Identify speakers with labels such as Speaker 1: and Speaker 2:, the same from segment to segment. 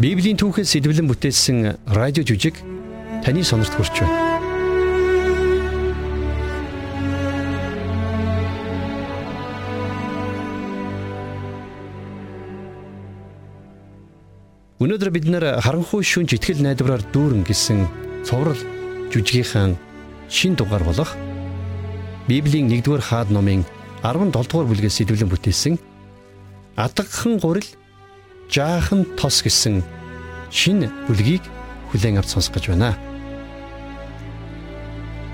Speaker 1: Библийн түүхээс сэдвлэн бүтээсэн радио жүжиг таны сонирт хүрч байна. Өнөөдөр бид нэр харанхуй шүнж итгэл найдвараар дүүрэн гэсэн цоврал жүжигийнхэн шин дугаар болох Библийн 1-р хаад номын 17 дугаар бүлгээс сэдвлэн бүтээсэн Адагхан гурил жаахан тос гэсэн шинэ бүлгийг хүлээн авч сонсох гэж байна.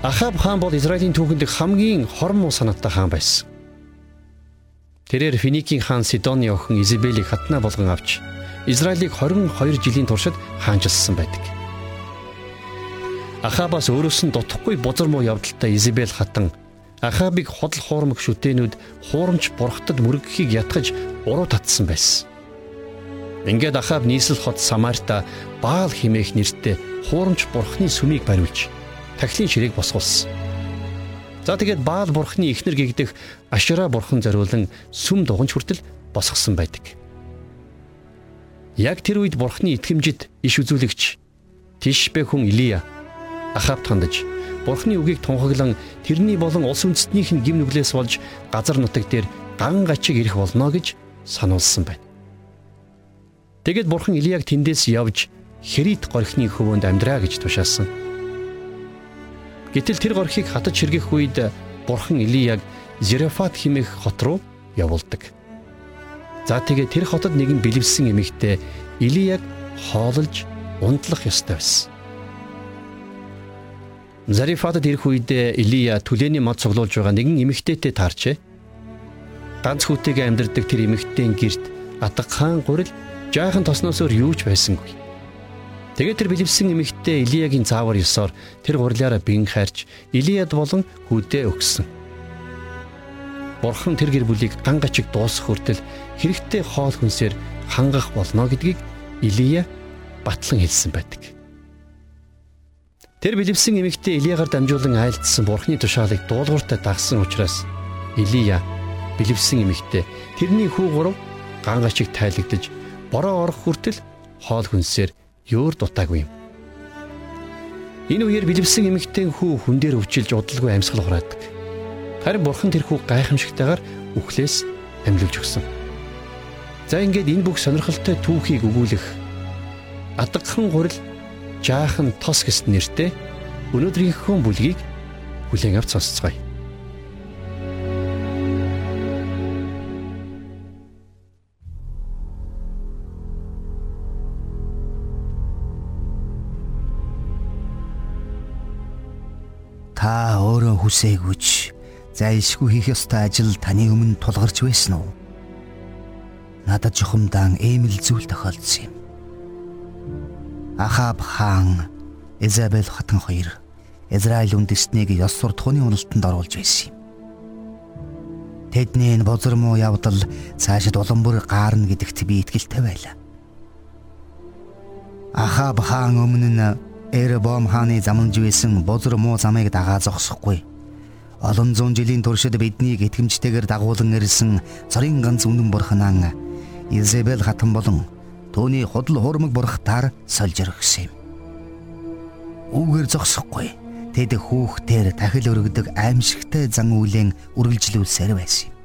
Speaker 1: Ахаб хаан бол Израилийн түүхэнд хамгийн хорн муу санаатай хаан байсан. Тэрээр Финикийн хаан Сидоны охин Изабелийг хатнаа болгон авч Израилийг 22 жилийн туршид хаанчилсан байдаг. Ахабаас өөрөөс нь дутхгүй бузар муу явдалтай Изабел хатан Ахабыг ходол хоормог шүтэнүүд хуурамч бурхтад мөрөгхийг ятгаж уруу татсан байсан. Ингээд Ахаб нийслэл хот Самарта Баал химээх нэртэй хуурамч бурхны сүмийг бариулж тахилын ширээг босгуулсан. За тэгээд Баал бурхны ихнэр гэгдэх Ашера бурхан зориулан сүм дуганч хүртэл босгосон байдаг. Яг тэр үед бурхны итгэмжид иш үзүүлэгч Тишбэ хүн Илия Ахаб тандаж Бурхны үгийг тунхаглан тэрний болон улс үндэстнийх нь гим нүглээс болж газар нутаг дээр ган гачиг ирэх болно гэж сануулсан байна. Тэгэд Бурхан Илияг тэндээс явж Хэрит горхины хөвөнд амьдраа гэж тушаасан. Гэтэл тэр горхийг хатаж хэргэх үед Бурхан Илияг Зерефат химэх хот руу явуулдаг. За тэгээ тэр хотод нэгэн бэлэвсэн эмэгтэй Илияг хоололж унтлах ёстой байсан. Зарифатад ирэх үед Илия түлээний мод цуглуулж байгаа нэгэн эмэгтэйтэй таарчээ. Ганц хүүтэйгээ амьдардаг тэр эмэгтэйн герт Атга хаан гурил жаахан тосноос өөр юу ч байсангүй. Тэгээд тэр бэлэвсэн эмэгтэй Илиягийн заавар ёсоор тэр гурилаараа бин хайрч Илияд болон хүүдээ өгсөн. Бурхан тэр гэр бүлийг ган гачиг дуусах хүртэл хэрэгтэй хоол хүнсээр хангах болно гэдгийг Илия батлан хэлсэн байдаг. Тэр бэлэвсэн эмэгтэй Илиягаар дамжуулан айлдсан бурхны тушаалыг дуулууртай дагсан учраас Илия бэлэвсэн эмэгтэй тэрний хүү гурав гангачиг тайлагдж бороо орох хүртэл хоол хүнсээр ёор дутаагүй юм. Энэ үеэр бэлэвсэн эмэгтэй хүү хүн дээр өвчилж удалгүй амьсгал хураадаг. Харин бурхан тэр хүү гайхамшигтайгаар үхлээс амьлуулж өгсөн. За ингээд энэ бүх сонирхолтой түүхийг өгүүлэх адагхан гурил жаахан тос гэсэн нэртэй өнөөдрийнхөө бүлгийг хүлээн авч сонсцгоё.
Speaker 2: Өөрөө хүсээгүйч зайлшгүй хийх ёстой ажил таны өмнө тулгарч байсан уу? Надад жухамдаан ийм л зүйл тохиолдсон юм. Ахаб хаан Изабел хатан хоёр Израиль үндэстнийг ёс суртахууны уналтанд оруулж байсан юм. Тэдний энэ бозор муу явдал цаашид улам бүр гаарна гэдэгт би итгэлтэй байлаа. Ахаб хаан өмнө нь Эрбом хааны заманж байсан бозор муу замыг дагаа зогсохгүй. Олон зуун жилийн туршид биднийг итгэмжтэйгээр дагуулan ирсэн цорын ганц үнэн бурханаа Изабел хатан болон Төвний худал хуурмаг бурхтаар сольж өргөсөн юм. Үүгээр зогсохгүй. Тэд хүүхдээр тахил өргөдөг аимшигтай зан үйлэн үргэлжлүүлсээр байсан юм.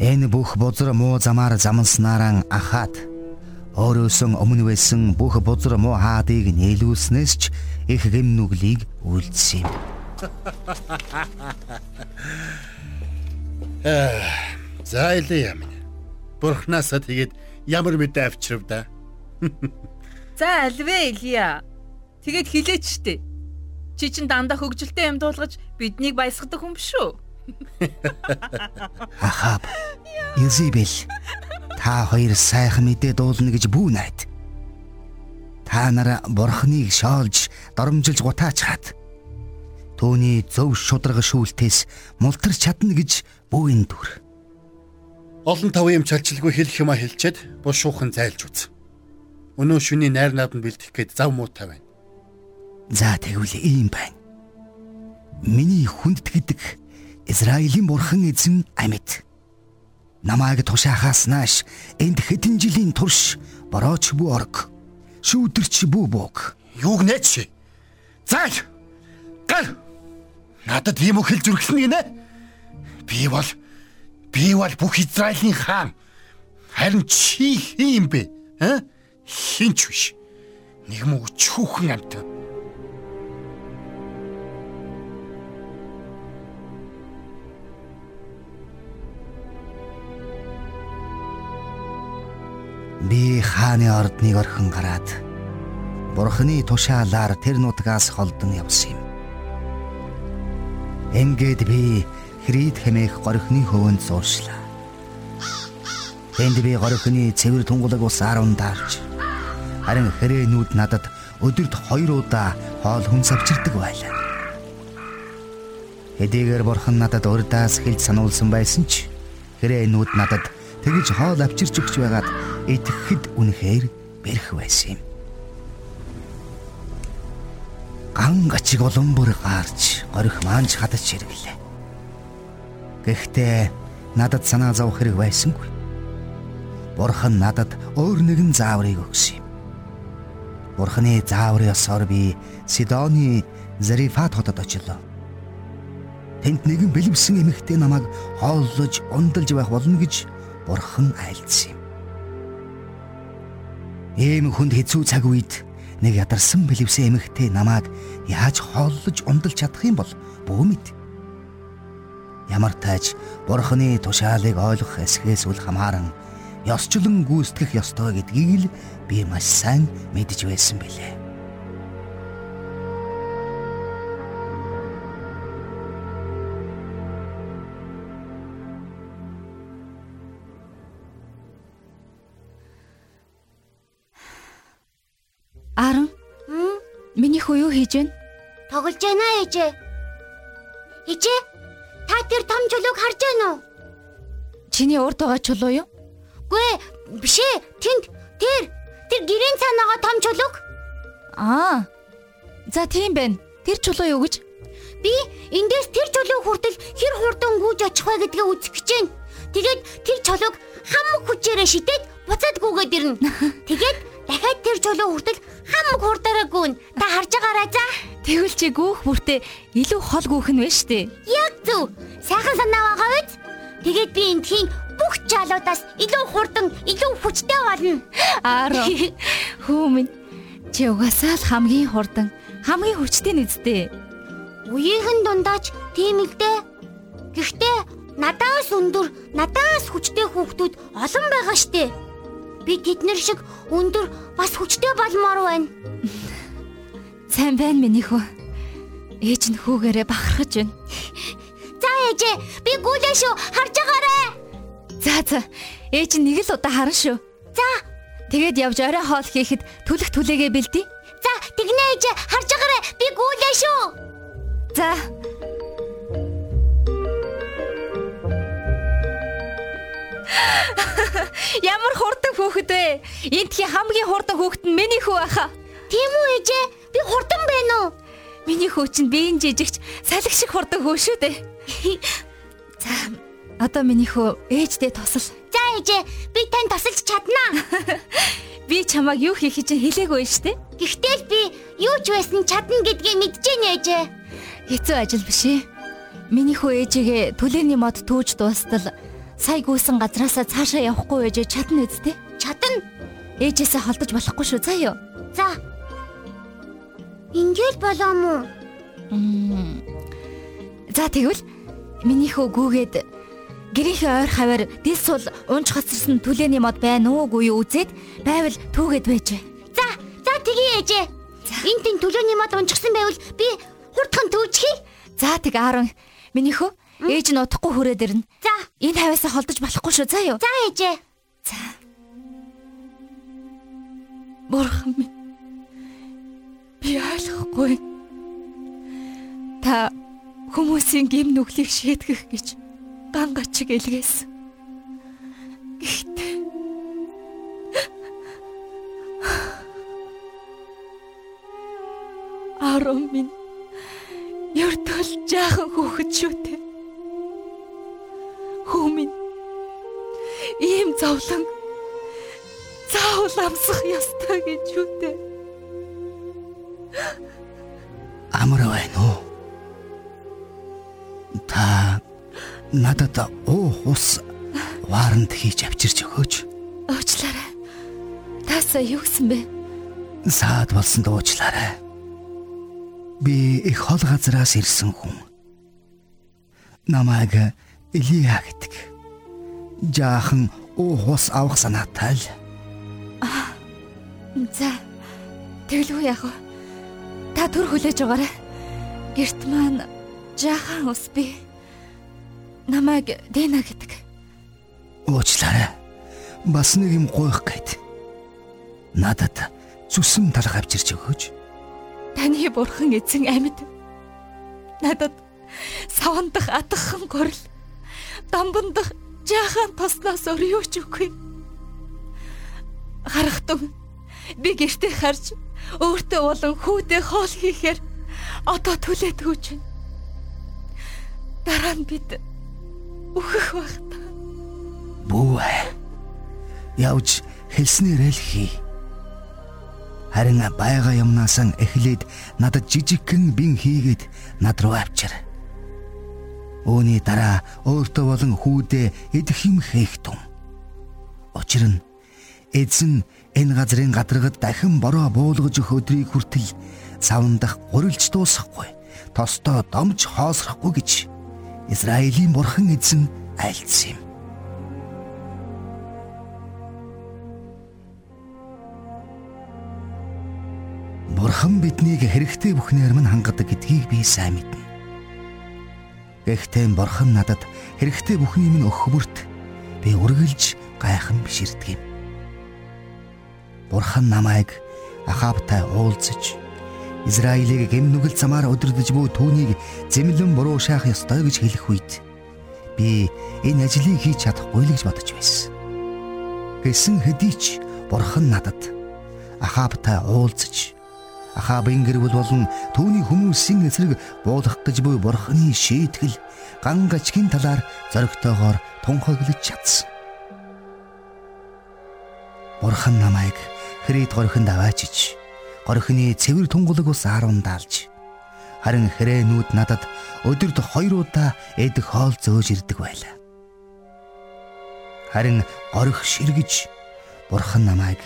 Speaker 2: Энэ бүх бузар муу замаар заманснараа ахаад өөрөөсөн өмнө байсан бүх бузар муу хаадыг нийлүүлснээс ч их гэм нүглийг үйлдсэн юм.
Speaker 3: За илээ юм. Бурхнасаа тэгээд Ямар мэдээ авчрав да.
Speaker 4: За альвэ Илия. Тэгээд хилээч штэ. Чи чин дандаа хөгжилтэй юм дуулгаж биднийг баясгадаг хүн биш үү?
Speaker 2: Ахаб. Изибел. Та хоёр сайхан мэдээ дуулна гэж бүү найд. Та нараа бурхныг шоолж, доромжилж гутаач хаад. Төвний зөв шударга шүүлтээс мултарч чадна гэж бүүн дүр.
Speaker 3: Олон тав юм чалчилгүй хэлэх юма хэлчихэд бус шуухан зайлж үз. Өнөө шүний найр нааданд бэлтгэх гээд зав муутай байна.
Speaker 2: За тэгвэл ийм байна. Миний хүнд гэдэг Израилийн бурхан эзэн амьд. Намайг тушаахаас нааш энд хэдэн жилийн турш борооч бүү орг. Шүүдэрч бүү бууг.
Speaker 3: Юуг нээч? Заал. Гал. Надад ийм үг хэлж үргэлжлэнэ гинэ. Би бол би бол бүх Израилийн хаан. Харин чи хин бэ? Аа? Хинч биш. Нэг мөг чүүхэн амт.
Speaker 2: Би хааны ордныг орхин гараад Бурхны тушаалаар тэр нутгаас холдон явсан юм. Ингээд би Хрид хэмээх горхны хөвөнд сууршлаа. Тэнд би горхны цэвэр тунгалаг ус 10 даарч харин хэрээнүүд надад өдөрт 2 удаа хоол хүнс авчирдаг байлаа. Хэдийгээр бурхан надад урдаас хэлж сануулсан байсан ч хэрээнүүд надад тэгж хоол авчирч өгч байгаад итгэхэд үнэхээр бэрх байсан юм. Ган гачиг улам бүр гарч горих маанч хадаж хэрэглээ. Гэхдээ надад санаа зовх хэрэг байсангүй. Бурхан надад өөр нэгэн зааврыг өгсөн юм. Бурханы зааврын ёсоор би Сидоны Зарифат хотод очлоо. Тэнд нэгэн бэлэвсэн эмэгтэй намайг хооллож, ундалж байх болно гэж Бурхан айлдсан юм. Ийм хүнд хэцүү цаг үед нэг ядарсан бэлэвсэн эмэгтэй намайг яаж хооллож ундалж чадах юм бол бөө мэд. Ямар тааж бурхны тушаалыг ойлгох эсхээс үл хамааран ёсчлон гүйцэтгэх ёстой гэдгийг л би маш сайн мэдж байсан билээ.
Speaker 5: Хийж байна?
Speaker 6: Тоглож байна ээжээ. Ээжээ, та тэр том чулууг харж байна уу?
Speaker 5: Чиний урд байгаа чулуу юу?
Speaker 6: Гүй биш ээ. Тэнд тэр тэр гэрийн цаанаага том чулууг.
Speaker 5: Аа. За тийм байна. Тэр чулуу юу гэж?
Speaker 6: Би эндээс тэр чулуу хүртэл хэр хурдан гүйж очих вэ гэдгээ үзэх гэж байна. Тэгээд тэр чулууг хамаг хүчээрээ шидэд буцаад гүгээд ирнэ. Тэгээд дахиад тэр чулуу хүртэл хамаг хурдаараа гүн. Та харж байгаарай за.
Speaker 5: Тэгвэл чи гүүх бүртээ илүү хол гүүх нь вэ штэ.
Speaker 6: Яг зөв. Сайхан санаа байгаа биз? Тэгээд би эндхийн бүх чалуудаас илүү хурдан, илүү хүчтэй болно.
Speaker 5: Аароо. Хүмүн. Чи угаасаа л хамгийн хурдан, хамгийн хүчтэй нэзтэй.
Speaker 6: Үеийнхэн дундаач тийм л дээ. Гэхдээ надаас өндөр, надаас хүчтэй хүүхдүүд олон байгаа штэ. Би тэднэр шиг өндөр бас хүчтэй болмоор байна.
Speaker 5: Сайн байна миний хүү. Ээж нь хүүгээрээ бахархаж байна.
Speaker 6: За ээжээ, би гүйлээ шүү. Харж байгаарай.
Speaker 5: За за. Ээж нь нэг л удаа харна шүү.
Speaker 6: За.
Speaker 5: Тэгээд явж орой хоол хийхэд түлэх түлээгээ бэлдээ.
Speaker 6: За, тэгнэ ээжээ, харж байгаарай. Би гүйлээ шүү.
Speaker 5: За. Ямар хурдан хөөхд вэ? Эндхийн хамгийн хурдан хөөхд нь миний хүү байхаа.
Speaker 6: Тийм үү ээжээ? Би хурдан байна уу?
Speaker 5: Миний хүү чинь биеийн жижигч салхи шиг хурдан хөө шүү дээ. За, одоо миний хүү ээждээ тусал.
Speaker 6: За ээжээ, би тань тусалж чаднаа.
Speaker 5: Би чамайг юу хийхийг чинь хэлээгүй шүү дээ.
Speaker 6: Гэхдээ л би юу ч байсан чадна гэдгээ мэдчихээн ээжээ.
Speaker 5: Хэцүү ажил биш ээ. Миний хүү ээжигээ түлээний мод түүж дуустал сая гүйсэн газраасаа цаашаа явахгүй байж чадна үсттэй.
Speaker 6: Чадна.
Speaker 5: Ээжээсээ холдож болохгүй шүү заа юу.
Speaker 6: За. Ингээл болоо мó.
Speaker 5: За тэгвэл миний хөө гүүгээд гэрийнхээ ойр хаваар дил сул унж хоцорсон түлээний мод байна уугүй юу үзээд байвал түүгээд байж.
Speaker 6: За, за тгий ээжээ. Энд тэн түлээний мод унжсан байвал би хурдхан түүжхий.
Speaker 5: За тэг Аарон миний хөө ээж нь утахгүй хүрээд ирнэ.
Speaker 6: За,
Speaker 5: Энэ хавьяасаа холдож болохгүй шүү заа юу.
Speaker 6: за ээжээ.
Speaker 5: За. Бурхан минь. Би ойлгохгүй. Та хүмүүсийн гим нүглийг шийтгэх гэж ган гачиг илгээсэн. Гэхдээ Арон минь Яртал жаахан хөөхд шүү дээ. Хөөмин ийм зовлон заавал амсах ёстой гэж дээ.
Speaker 2: Амар байна уу? Та надад уу хус варанд хийж авчирч өгөөч.
Speaker 5: Уучлаарай. Таасаа юу гэсэн бэ?
Speaker 2: Саад болсон дуучлаарай. Би их хол газраас ирсэн хүн. Намайг Илия гэдэг. Жаахан уу хус авах санаатай л.
Speaker 5: За. Тэглгүй яг. Та төр хүлээж байгаарай. Гэрт маань жаахан ус би. Намайг Дэна гэдэг.
Speaker 2: Уучлаарай. Бас нэг юм гойх гээд. Надад зүсэм талга авчирч өгөөч.
Speaker 5: Таны бурхан эзэн амьд. Надад савандах атгхан горил. Дамбандах жаахан тосноос өөр юу ч үгүй. Харахтун би гэртээ харж өөртөө болон хүүдээ хоол хийхээр одоо түлээд хөөж байна. Дараа нь бид үхэх байх та.
Speaker 2: Бүү. Явж хэлснээрээ л хий. Харин байга юмнаас эхлээд надад жижигхэн бин хийгээд над руу авчир. Үүний дараа өөртөө болон хүүдээ идэх юм хийх тун. Учир нь эзэн энэ газрын гадаргад дахин бороо буулгаж өгөх өдрийг хүртэл савндах гурилж дуусахгүй. Тостоо домж хоосрохгүй гэж Израилийн бурхан эзэн айлцсан юм. Бурхан биднийг хэрэгтэй бүхнээр мань хангадаг гэдгийг би сайн мэднэ. Гэхдээ Бурхан надад хэрэгтэй бүхний минь өгөхвөрт би үргэлж гайхан биширдэг юм. Бурхан намайг Ахавтай уулзаж Израилийг гэм нүгэл замаар өдөрдөж буй түүнийг зэмлэн буруу шаах ёстой гэж хэлэх үед би энэ ажлыг хийж чадахгүй л гэж бодож байсан. Гэсэн хэдий ч Бурхан надад Ахавтай уулзаж Ахабын гэр бүл болон түүний хүмүүсийн эсрэг буулгах гэж буй Бурханы шийтгэл ган гачгийн талаар зоригтойгоор тунхаглаж чадсан. Бурхан намайг Хрит горхинд аваачиж горхины цэвэр тунгалаг ус 10 даалж харин хэрээнүүд надад өдөрт хоёр удаа эд хоол зөөж ирдэг байлаа. Харин горх ширгэж бурхан намайг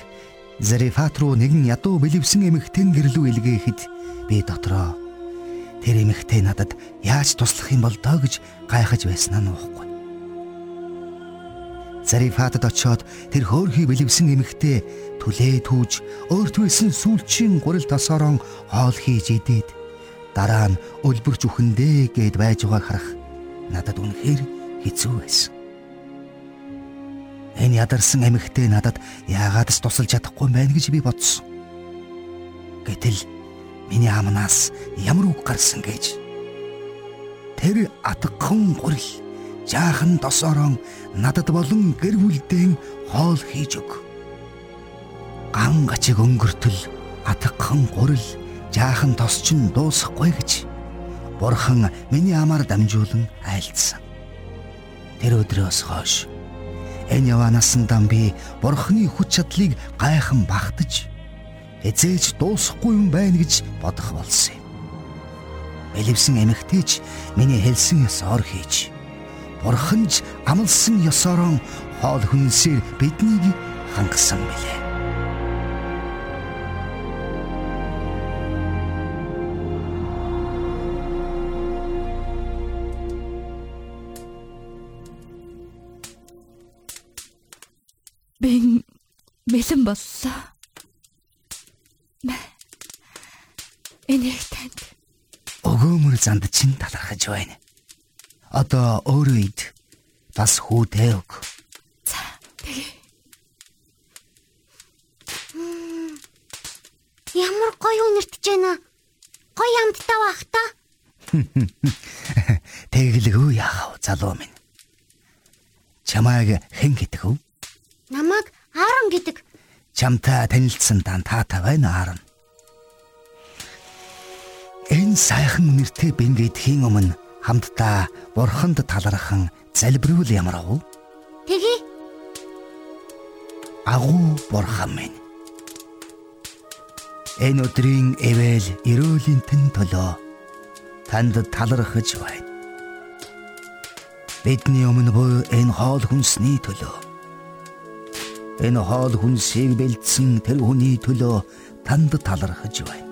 Speaker 2: Зарифат руу нэгэн ядуу бэлэвсэн эмэгтэй гэрлүү илгээхэд би дотроо тэр эмэгтэй надад яаж туслах юм бол доо гэж гайхаж байсан нь уухгүй. Зарифатад очиод тэр хөөрхий бэлэвсэн эмэгтэй түлээ түүж өөрт байсан сүүлчийн гурил тосоорон хоол хийж идээд дараа нь өлбөрч үхэндээ гэд байж байгааг харах надад үнэхээр хэцүү байсан. Энэ ядарсан эмэгтэй надад яагаад ч тусалж чадахгүй байна гэж би бодсон. Гэтэл миний амнаас ямар үг гарсан гэж тэр атгхан гурил жаахан досоорон надад болон гэр бүлдээ хоол хийж өг. Ган гачиг өнгөртөл атгхан гурил жаахан тосчин дуусахгүй гэж бурхан миний амаар дамжуулан айлдсан. Тэр өдрөөс хойш энэ яваанаасандаа би бурханы хүч чадлыг гайхан багтаж эзээж дуусахгүй юм байна гэж бодох болсон юм. Бэлэвсэн эмэгтэйч миний хэлсэн ёсоор хийж Бурханж амлсан ёсоор хоол хүнсээр биднийг хангасан билээ.
Speaker 5: Бин мэлэн боллоо. Энийг танд
Speaker 2: өгөөмөр занд чин талархаж байна одоо өөрөө ид бас хүүдээ өг.
Speaker 5: За тэгээ.
Speaker 6: Ямар гоё үнэртэж байна. Гоё амттай бах та.
Speaker 2: Тэглэгүү яах вэ залуу минь. Чамайг хэн гэдэг вэ?
Speaker 6: Аарон гэдэг.
Speaker 2: Чамтай танилцсан дан таатай байна Аарон. Энэ сайхан нэртэй бингэдхийн өмнө хамтдаа бурханд талархан залбирвал ямар вэ?
Speaker 6: Тэгье.
Speaker 2: агуу бурхан минь. Энэ өдрийн эвэл эрүүлийн тэн төлөө танд талархаж байна. Бидний өмнө буй энэ хоол хүнсний төлөө энэ хоол хүнсийг бэлдсэн тэр хүний төлөө танд талархаж байна.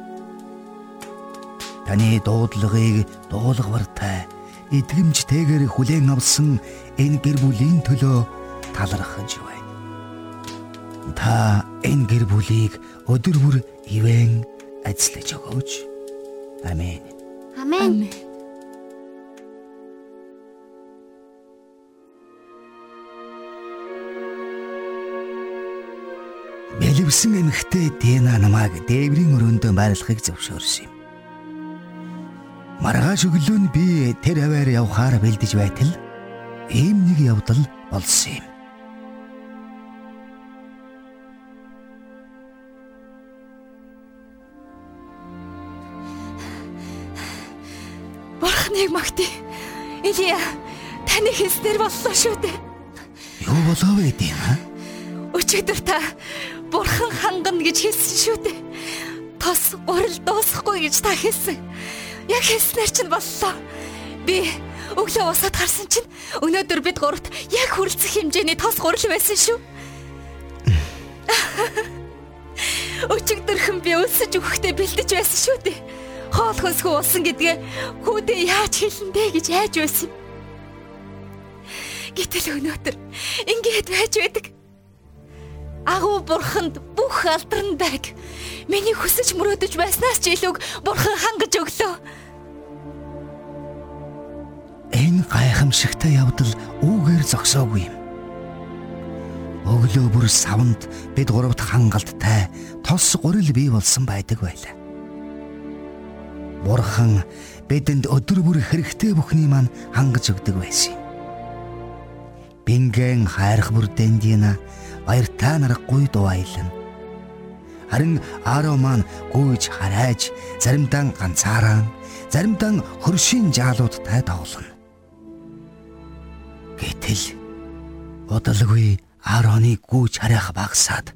Speaker 2: Таны дуудлагыг дуулгартай итгэмжтэйгээр хүлээн авсан энэ гэр бүлийн төлөө талархаж байна. Та энэ гэр бүлийг өдөр бүр ивэн ажиллаж өгөөч. Амен.
Speaker 6: Амен.
Speaker 2: Бэлэвсэн эмэгтэй Дэна намайг дээврийн өрөөндөө байрлахыг зөвшөөрсөн юм. Маргааш өглөө нь би тэр аваар явхаар бэлдэж байтал ийм нэг явдал болсон юм.
Speaker 5: Бурхныг магтъя. Илия таны хэлснээр боллоо шүү дээ.
Speaker 2: Юу болоо вэ тийм аа?
Speaker 5: Өчигдөр та бурхан хангана гэж хэлсэн шүү дээ. Тос гурил дуусахгүй гэж та хэлсэн. Яг хэлснээр чинь боллоо. Би өглөө усад гарсан чинь өнөөдөр бид гуравт яг хүрэлцэх хэмжээний тос гурил байсан шүү. Өчигдөрхөн би өлсөж өгөхдөө бэлдэж байсан шүү дээ. Хоол хүнсгүй болсон гэдгээ хүүдээ яаж хэлэндэ гэж айж байсан. Гэтэл өнөөдөр ингээд байж байдаг. Агуу бурханд бүх алдран байг. Миний хүсэж мөрөөдөж байснаас ч илүүг бурхан хангаж өглөө.
Speaker 2: Энэ гайхамшигтай явдал үүгээр зогсоогүй юм. Өглөө бүр савнд бид гуравт хангалттай тос гурил бий болсон байдаг байлаа. Бурхан бидэнд өдөр бүр хэрэгтэй бүхний маань хангаж өгдөг байсан юм. Бингэн хайрх бүрдэндина баяртай нарахгүй дууайлан. Харин Аро маань гүйж харайж заримдаа ганцаараа заримдаа хөршийн жаалуудтай тоглоно. Гэтэл удалгүй Ароны гүйж харайх багсаад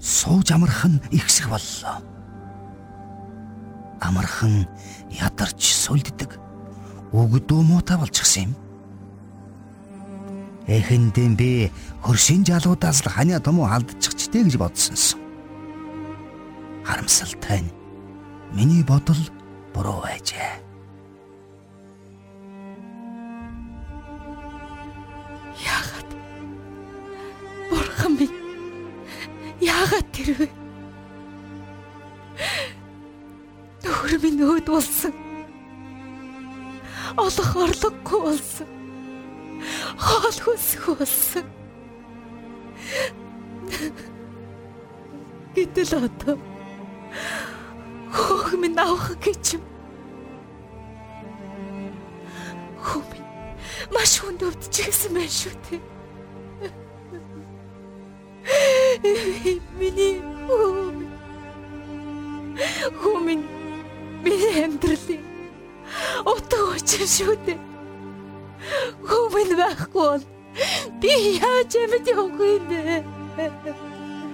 Speaker 2: сууж амархан ихсэх боллоо амархан ядарч сүлддэг. Өгдөө муутай болчихсон юм. Эхэндээ би хөршин жалуудаас л ханиа том алдчихчтэй гэж бодсонсон. Харамсалтай нь миний бодол буруу байжээ.
Speaker 5: Яагаад? Бурхан минь. Яагаад тэрвэ? Нөхөр минь өөд болсон. Олох орлогогүй болсон. Хоол хүсэх болсон. Гэтэл одоо хөөх минь авах гэж юм. Хөө минь маш хүнд өвдчихсэн байх шүү дээ. Миний хөө минь хөө минь миний амьдралын утга учир шүү дээ. Минь байхгүй бол би яаж амьд явах вэ?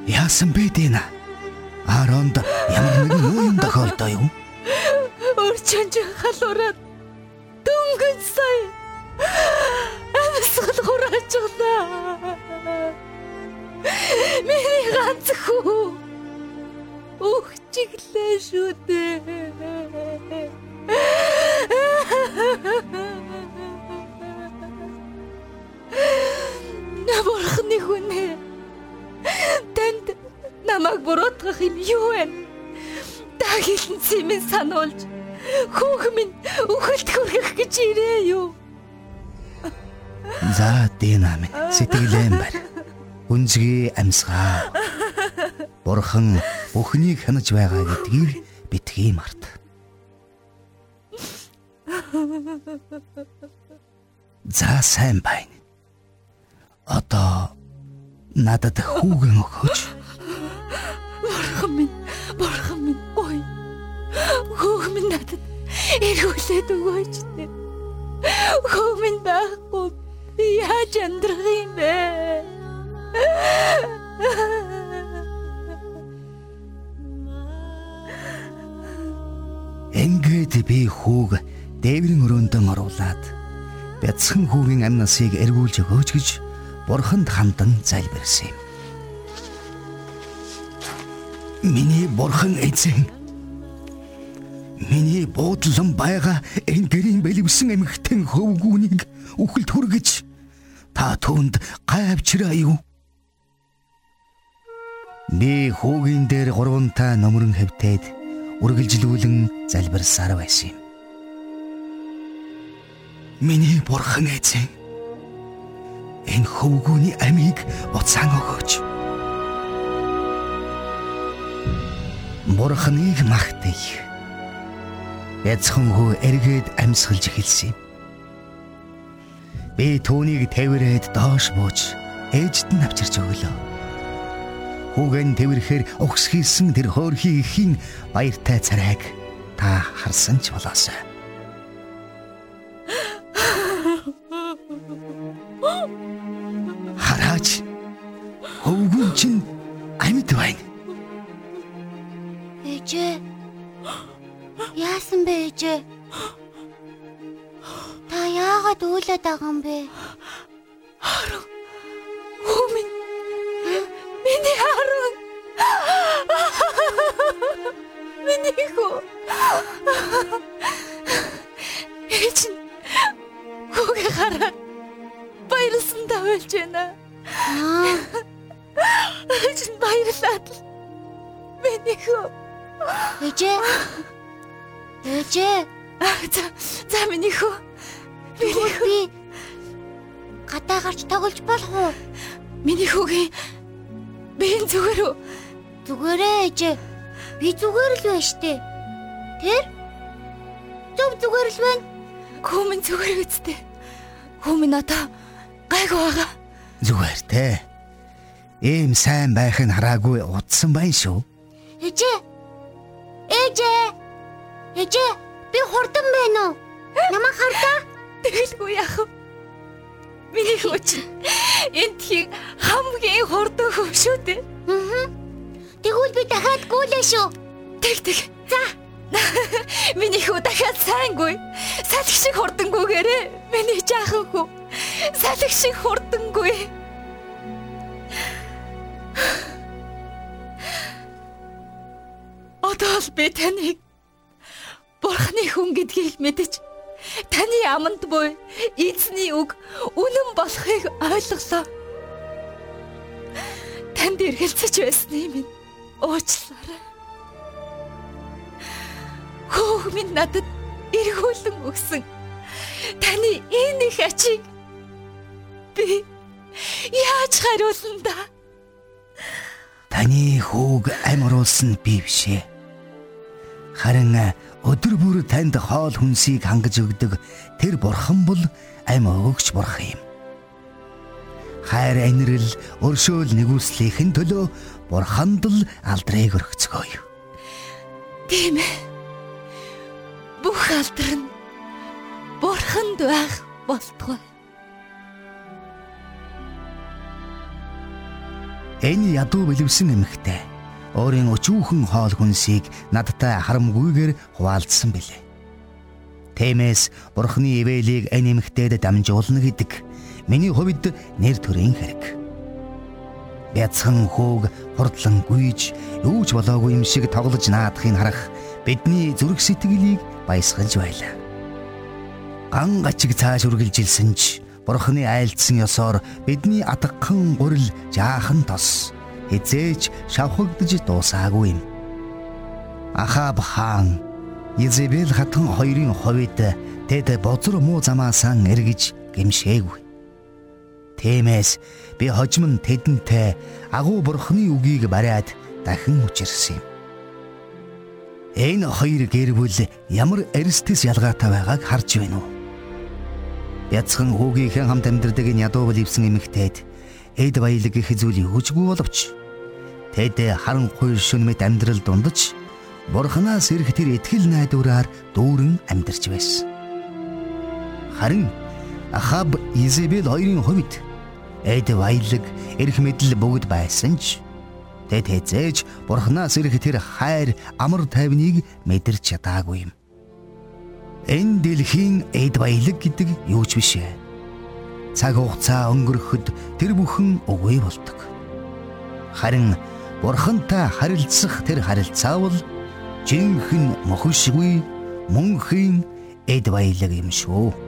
Speaker 2: Яасан бэ Дэна? Аронд ямар нэгэн юм тохиолдоо юу?
Speaker 5: Өрчөнж халуураад дөнгөж сая амьсгал хураачглаа. Миний ганц хүү өгчиглээ шүү дээ. Зэмэн сануулж хүүх минь үхэлд хүргэх гэж ирээ юу?
Speaker 2: За Дэна минь сэтгэлэн байна. Үнзгий амьсгаа. Бурхан бүхнийг хянаж байгаа гэдгийг битгий март. За сайн байна. Одоо надад хүүгэн өгөөч.
Speaker 5: Бурхан минь, бурхан минь. Хөөх минь надад эргүүлээд өгөөч дээ. Хөөх минь байхгүй. Би яаж амьдрах юм бэ?
Speaker 2: Ингээд би хүүг дээврийн өрөөндөн оруулаад бяцхан хүүгийн амь насыг эргүүлж өгөөч гэж бурханд хандан залбирсан юм. Миний бурхан эзэн Миний буудлан байгаа энэ гэрийн бэлэвсэн эмхтэн хөвгүүнийг үхэлд хүргэж та түүнд гайвчраа юу? Би хүүгийн дээр гурвантай номрон хөвтөөд үргэлжлүүлэн залбирсаар байсан юм. Миний бурхан эзэн энэ хөвгүүний амийг буцаан өгөөч. Бурханыг магтъя Яцхан хөө эргээд амьсгалж эхэлсэн юм. Би түүнийг тавирээд доош бууж ээжд нь авчирч өглөө. Хүүгэн тэрхээр угс хийсэн тэр хөөрхий ихийн баяртай царайг та харсан ч болоосой.
Speaker 5: Баярлаад миний хөө
Speaker 6: Ээжээ. Ээжээ.
Speaker 5: За за миний хөө.
Speaker 6: Миний хөө. Би гадаа гарч тоглож болох уу?
Speaker 5: Миний хүүгийн бэн зүгээр үү?
Speaker 6: Зүгээрээ ээжээ. Би зүгээр л байна штэ. Тэр? Зөв зүгээр л байна.
Speaker 5: Хүмүн зүгээр үсттэй. Хүмүн одоо гайгүй байгаа.
Speaker 2: Зүгээр те. Ийм сайн байх нь хараагүй удсан байна шүү.
Speaker 6: Ээжээ. Ээжээ. Ээжээ, би хурдан байна уу? Намайг харлаа.
Speaker 5: Тэгэлгүй яах вэ? Миний хөөч. Энд хин хамгийн хурдан хөө шүү дээ.
Speaker 6: Аа. Тэгвэл би дахиад гүйлээ шүү.
Speaker 5: Тэг тэг.
Speaker 6: За.
Speaker 5: Миний хүү дахиад сайнгүй. Салхи шиг хурдангүйгээрээ. Миний жаахан хүү. Салхи шиг хурдангүй. Одоо л би таныг Бурхны хүн гэдгийг мэдэж таны аманд буй эзний үг үнэн болохыг ойлголоо. Танд эргэлзэж байсны минь уучлаарай. Хөөх минь надад эргүүлэн өгсөн. Таны энэ их ачийг би яаж хариулна да?
Speaker 2: Таны хүүг амь оруулсан би бишээ. Харин өдөр бүр танд хоол хүнсийг хангаж өгдөг тэр бурхан бол амь өгч бурхан юм. Хайр инрэл өршөөл нэгүслийнхэн төлөө бурханд л алдрыг өргөцгөөе.
Speaker 5: Тийм ээ. Бүх алдар нь бурханд байх болтугай.
Speaker 2: Энэ ядуу бэлэвсэн эмхтэй өөрийн өчүүхэн хоол хүнсийг надтай харамгүйгээр хуваалцсан билээ. Тэмээс бурхны ивэлийг эмхтэйд дамжуулна гэдэг миний хувьд нэр төрийн хэрэг. Бяцхан хөөг хурдлан гүйж юу ч болоогүй юм шиг тоглож наадахыг харах бидний зүрх сэтгэлийг баясгалж байлаа. Ган гачиг цааш үргэлжилсэн ч бурхны айлдсан ёсоор бидний атгхан гурил жаахан тос хизээч шавхагдж дуусаагүй юм. Ахаб хаан Изебел хатан хоёрын ховид тэд бозор муу замаасан эргэж гимшээгүй. Тэмээс би хожим нь тэдэнтэй агуу бурхны үгийг бариад дахин учирсан юм. Энэ хоёр гэр бүл ямар эрсдэс ялгаатай байгааг харж байна уу? Яцхан хүүгийнхэн хамт амьдардаг энэ ядуу бол ивсэн эмэгтэйд эд баялаг их зүйл юужгүй боловч тэд харанхуй шүнмэт амьдрал дундаж бурханаас ирэх тэр итгэл найдвараар дүүрэн амьдарч байсан. Харин Ахаб Изебел хоёрын хувьд эд баялаг, эрх мэдэл бүгд байсан ч тэд хэзээж бурхнаас ирэх тэр хайр, амар тайвныг мэдэрч чадаагүй юм. Энэ дэлхийн эд баялаг гэдэг юу ч биш ээ. Цаг хугацаа өнгөрөхөд тэр бүхэн үгүй болдог. Харин бурхантай харилцах тэр харилцаа бол жинхэнэ мохишгүй мөнхийн эд баялаг юм шүү.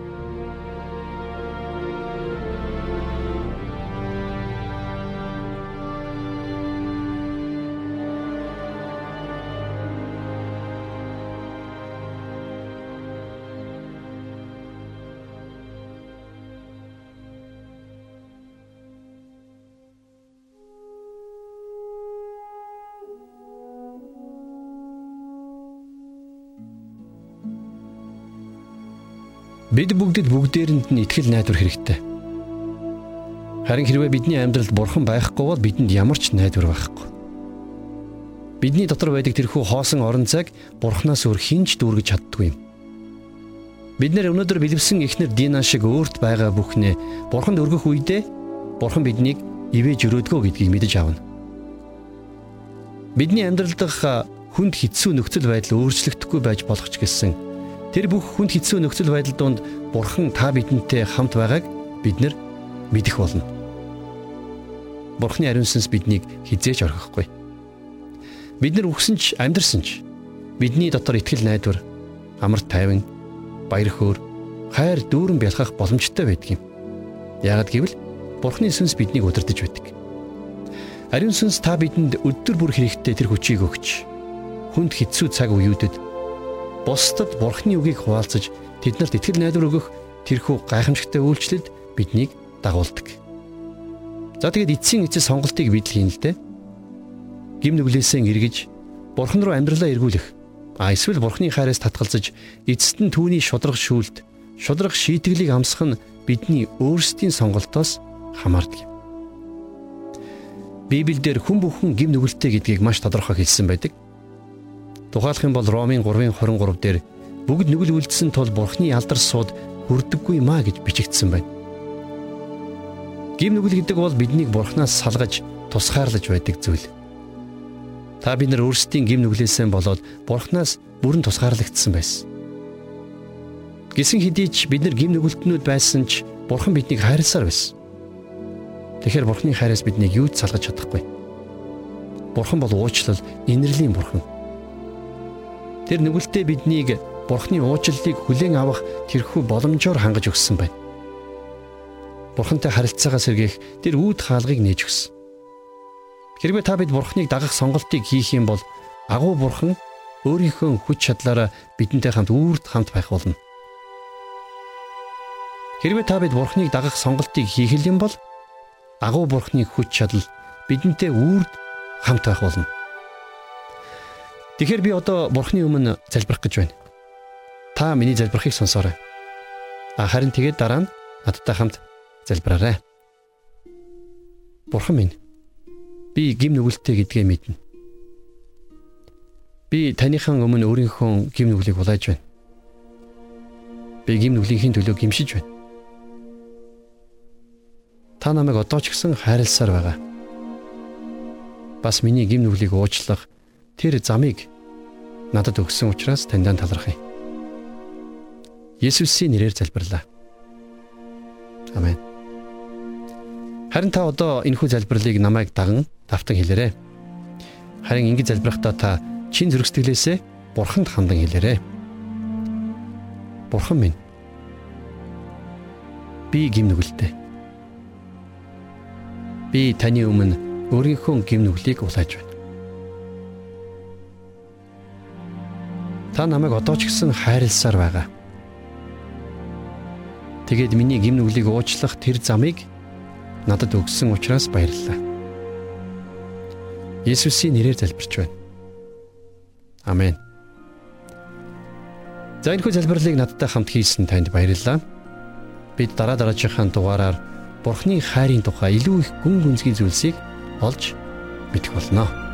Speaker 1: Бид бүгдэд бүгдээрэнд нь итгэл найдвар хэрэгтэй. Харин хэрвээ бидний амьдралд бурхан байхгүй бол бидэнд ямар ч найдвар байхгүй. Бидний дотор байдаг тэрхүү хоосон орон зайг бурханаас өөр хинч дүүргэж чаддгүй юм. Бид нэр өнөөдөр бэлэвсэн ихнэр Дина шиг өөрт байгаа бүхнээ бурханд өргөх үедээ бурхан биднийг ивэж өрөөдгөө гэдгийг мэдэж авна. Бидний амьдрал дах хүнд хэцүү нөхцөл байдал өөрчлөгдөхгүй байж болох ч гэсэн Тэр бүх хүнд хэцүү нөхцөл байдал донд Бурхан та бидэнтэй хамт байгааг бид нар мэдэх болно. Бурханы ариун сүнс биднийг хизээж орхихгүй. Бид нар үхсэн ч амьдрсан ч бидний дотор итгэл найдвар, амар тайван, баяр хөөр, хайр дүүрэн бялхах боломжтой байдаг юм. Яагад гэвэл Бурханы сүнс биднийг удирдах байдаг. Ариун сүнс та бидэнд өдөр бүр хэрэгтэй тэр хүчийг өгч хүнд хэцүү цаг үеүүдэд бусдад бурхны үгийг хуваалцаж тэднэрт итгэл найдвар өгөх тэрхүү гайхамшигтай үйлчлэлд биднийг дагуулдаг. За тэгээд эцсийн эцэс сонголтыг бид л дээ. Гим нүглээсээ эргэж бурхан руу амьдралаа эргүүлэх. А эсвэл бурхны хайраас татгалзаж эцэст нь түүний шудраг шүүлт, шудраг шийтгэлийг амсах нь бидний өөрсдийн сонголтоос хамаардаг. Библиэлд хүн бүхэн гим нүгэлтэй гэдгийг маш тодорхой хэлсэн байдаг. Тухайлах юм бол Ромын 3:23 дээр бүгд нүгэл үлдсэн тул Бурхны алдар сууд хүрдэггүй маа гэж бичигдсэн байна. Гим нүгэл гэдэг бол биднийг Бурханаас салгаж тусгаарлаж байдаг зүйл. Та бид нар өөрсдийн гим нүглээсээ болоод Бурханаас бүрэн тусгаарлагдсан байсан. Гисэн хэдий ч бид нар гим нүгэлтнүүд байсан ч Бурхан биднийг хайрласаар байсан. Тэгэхээр Бурханы хайраас биднийг юу ч салгаж чадахгүй. Бурхан бол уучлал, инэрлийн Бурхан. Тэр нүгэлтэд биднийг Бурхны уучлалыг хүлээн авах тэрхүү боломжоор хангаж өгсөн байна. Бурхантай харилцаагаа сэргээх тэр үүд хаалгыг нээж өгсөн. Хэрвээ та бид Бурхныг дагах сонголтыг хийх юм бол агуу Бурхан өөрийнхөө хүч чадлаараа бидэнтэй хамт үрд хамт байх болно. Хэрвээ та бид Бурхныг дагах сонголтыг хийх юм бол агуу Бурхны хүч чадал бидэнтэй үрд хамт байх болно. Тэгэхээр би одоо Бурхны өмнө залбирах гэж байна. Та миний залбирахыг сонсоорой. А харин тэгээд дараа нь надтай хамт залбираарай. Бурхан минь би гим нүгэлтэй гэдгээ мэднэ. Би таныхан өмнө өөрийнхөө гим нүглийг улааж байна. Би гим нүглийнхин төлөө гимшиж байна. Та намайг одоо ч гэсэн хайрласаар байгаа. Бас миний гим нүглийг уучлах тэр замыг надад өгсөн учраас таньдаа талархъя. Есүсийн нэрээр залбирлаа. Амен. Харин та одоо энэхүү залбирлыг намайг даган давтан хэлээрэй. Харин ингэж залбирахдаа та чин зүрх сэтгэлээсээ бурханд хандан хэлээрэй. Бурхан минь. Би гимнүгэлтэй. Би таны өмнө өөрийнхөө гимнүглийг улааж байна. Та намайг одоо ч гэсэн хайрласаар байгаа. Тэгээд миний гим нүглийг уучлах тэр замыг надад өгсөн учраас баярлалаа. Есүсийн нэрээр залбирч байна. Амен. За энэ хүү залбирлыг надтай хамт хийсэн танд баярлалаа. Бид дараа дараагийн дугаараар Бурхны хайрын тухай илүү их гүн гүнзгий зүйлсийг олж мэдэх болно.